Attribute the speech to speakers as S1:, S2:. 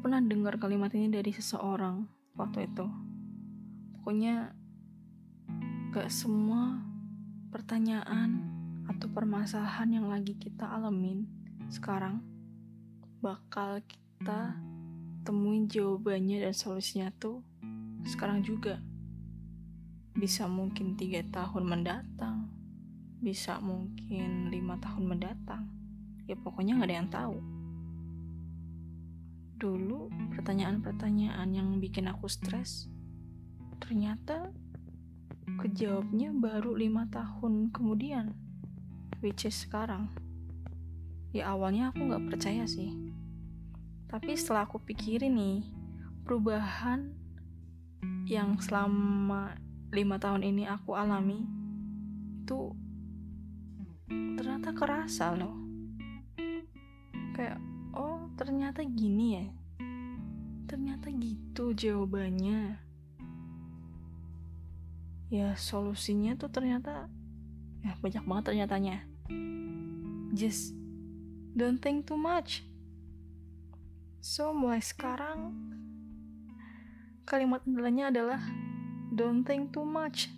S1: pernah dengar kalimat ini dari seseorang waktu itu. Pokoknya gak semua pertanyaan atau permasalahan yang lagi kita alamin sekarang bakal kita temuin jawabannya dan solusinya tuh sekarang juga. Bisa mungkin tiga tahun mendatang, bisa mungkin lima tahun mendatang. Ya pokoknya nggak ada yang tahu dulu pertanyaan-pertanyaan yang bikin aku stres ternyata kejawabnya baru lima tahun kemudian which is sekarang. Ya awalnya aku nggak percaya sih. Tapi setelah aku pikirin nih perubahan yang selama lima tahun ini aku alami itu ternyata kerasa loh. Kayak ternyata gini ya. Ternyata gitu jawabannya. Ya solusinya tuh ternyata ya banyak banget ternyatanya. Just don't think too much. So mulai sekarang kalimat andalanya adalah don't think too much